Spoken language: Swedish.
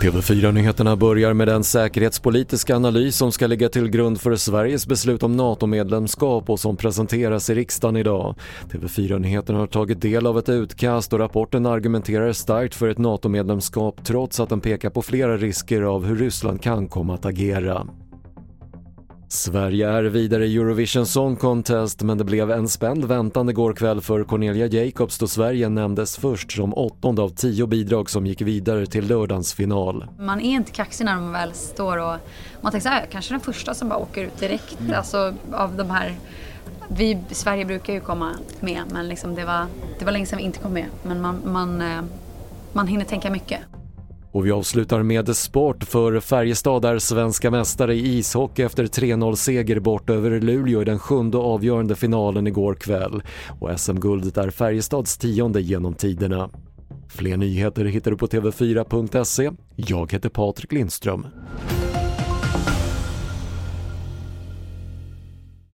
TV4-nyheterna börjar med den säkerhetspolitiska analys som ska ligga till grund för Sveriges beslut om NATO-medlemskap och som presenteras i riksdagen idag. TV4-nyheterna har tagit del av ett utkast och rapporten argumenterar starkt för ett NATO-medlemskap trots att den pekar på flera risker av hur Ryssland kan komma att agera. Sverige är vidare i Eurovision Song Contest men det blev en spänd väntan igår kväll för Cornelia Jacobs då Sverige nämndes först som åttonde av tio bidrag som gick vidare till lördagens final. Man är inte kaxig när man väl står och man tänker så här, kanske den första som bara åker ut direkt mm. alltså av de här vi, Sverige brukar ju komma med men liksom det, var, det var länge sedan vi inte kom med. Men man, man, eh, man hinner tänka mycket. Och vi avslutar med sport för Färjestad är svenska mästare i ishockey efter 3-0-seger bort över Luleå i den sjunde avgörande finalen igår kväll. Och SM-guldet är Färjestads tionde genom tiderna. Fler nyheter hittar du på TV4.se. Jag heter Patrik Lindström.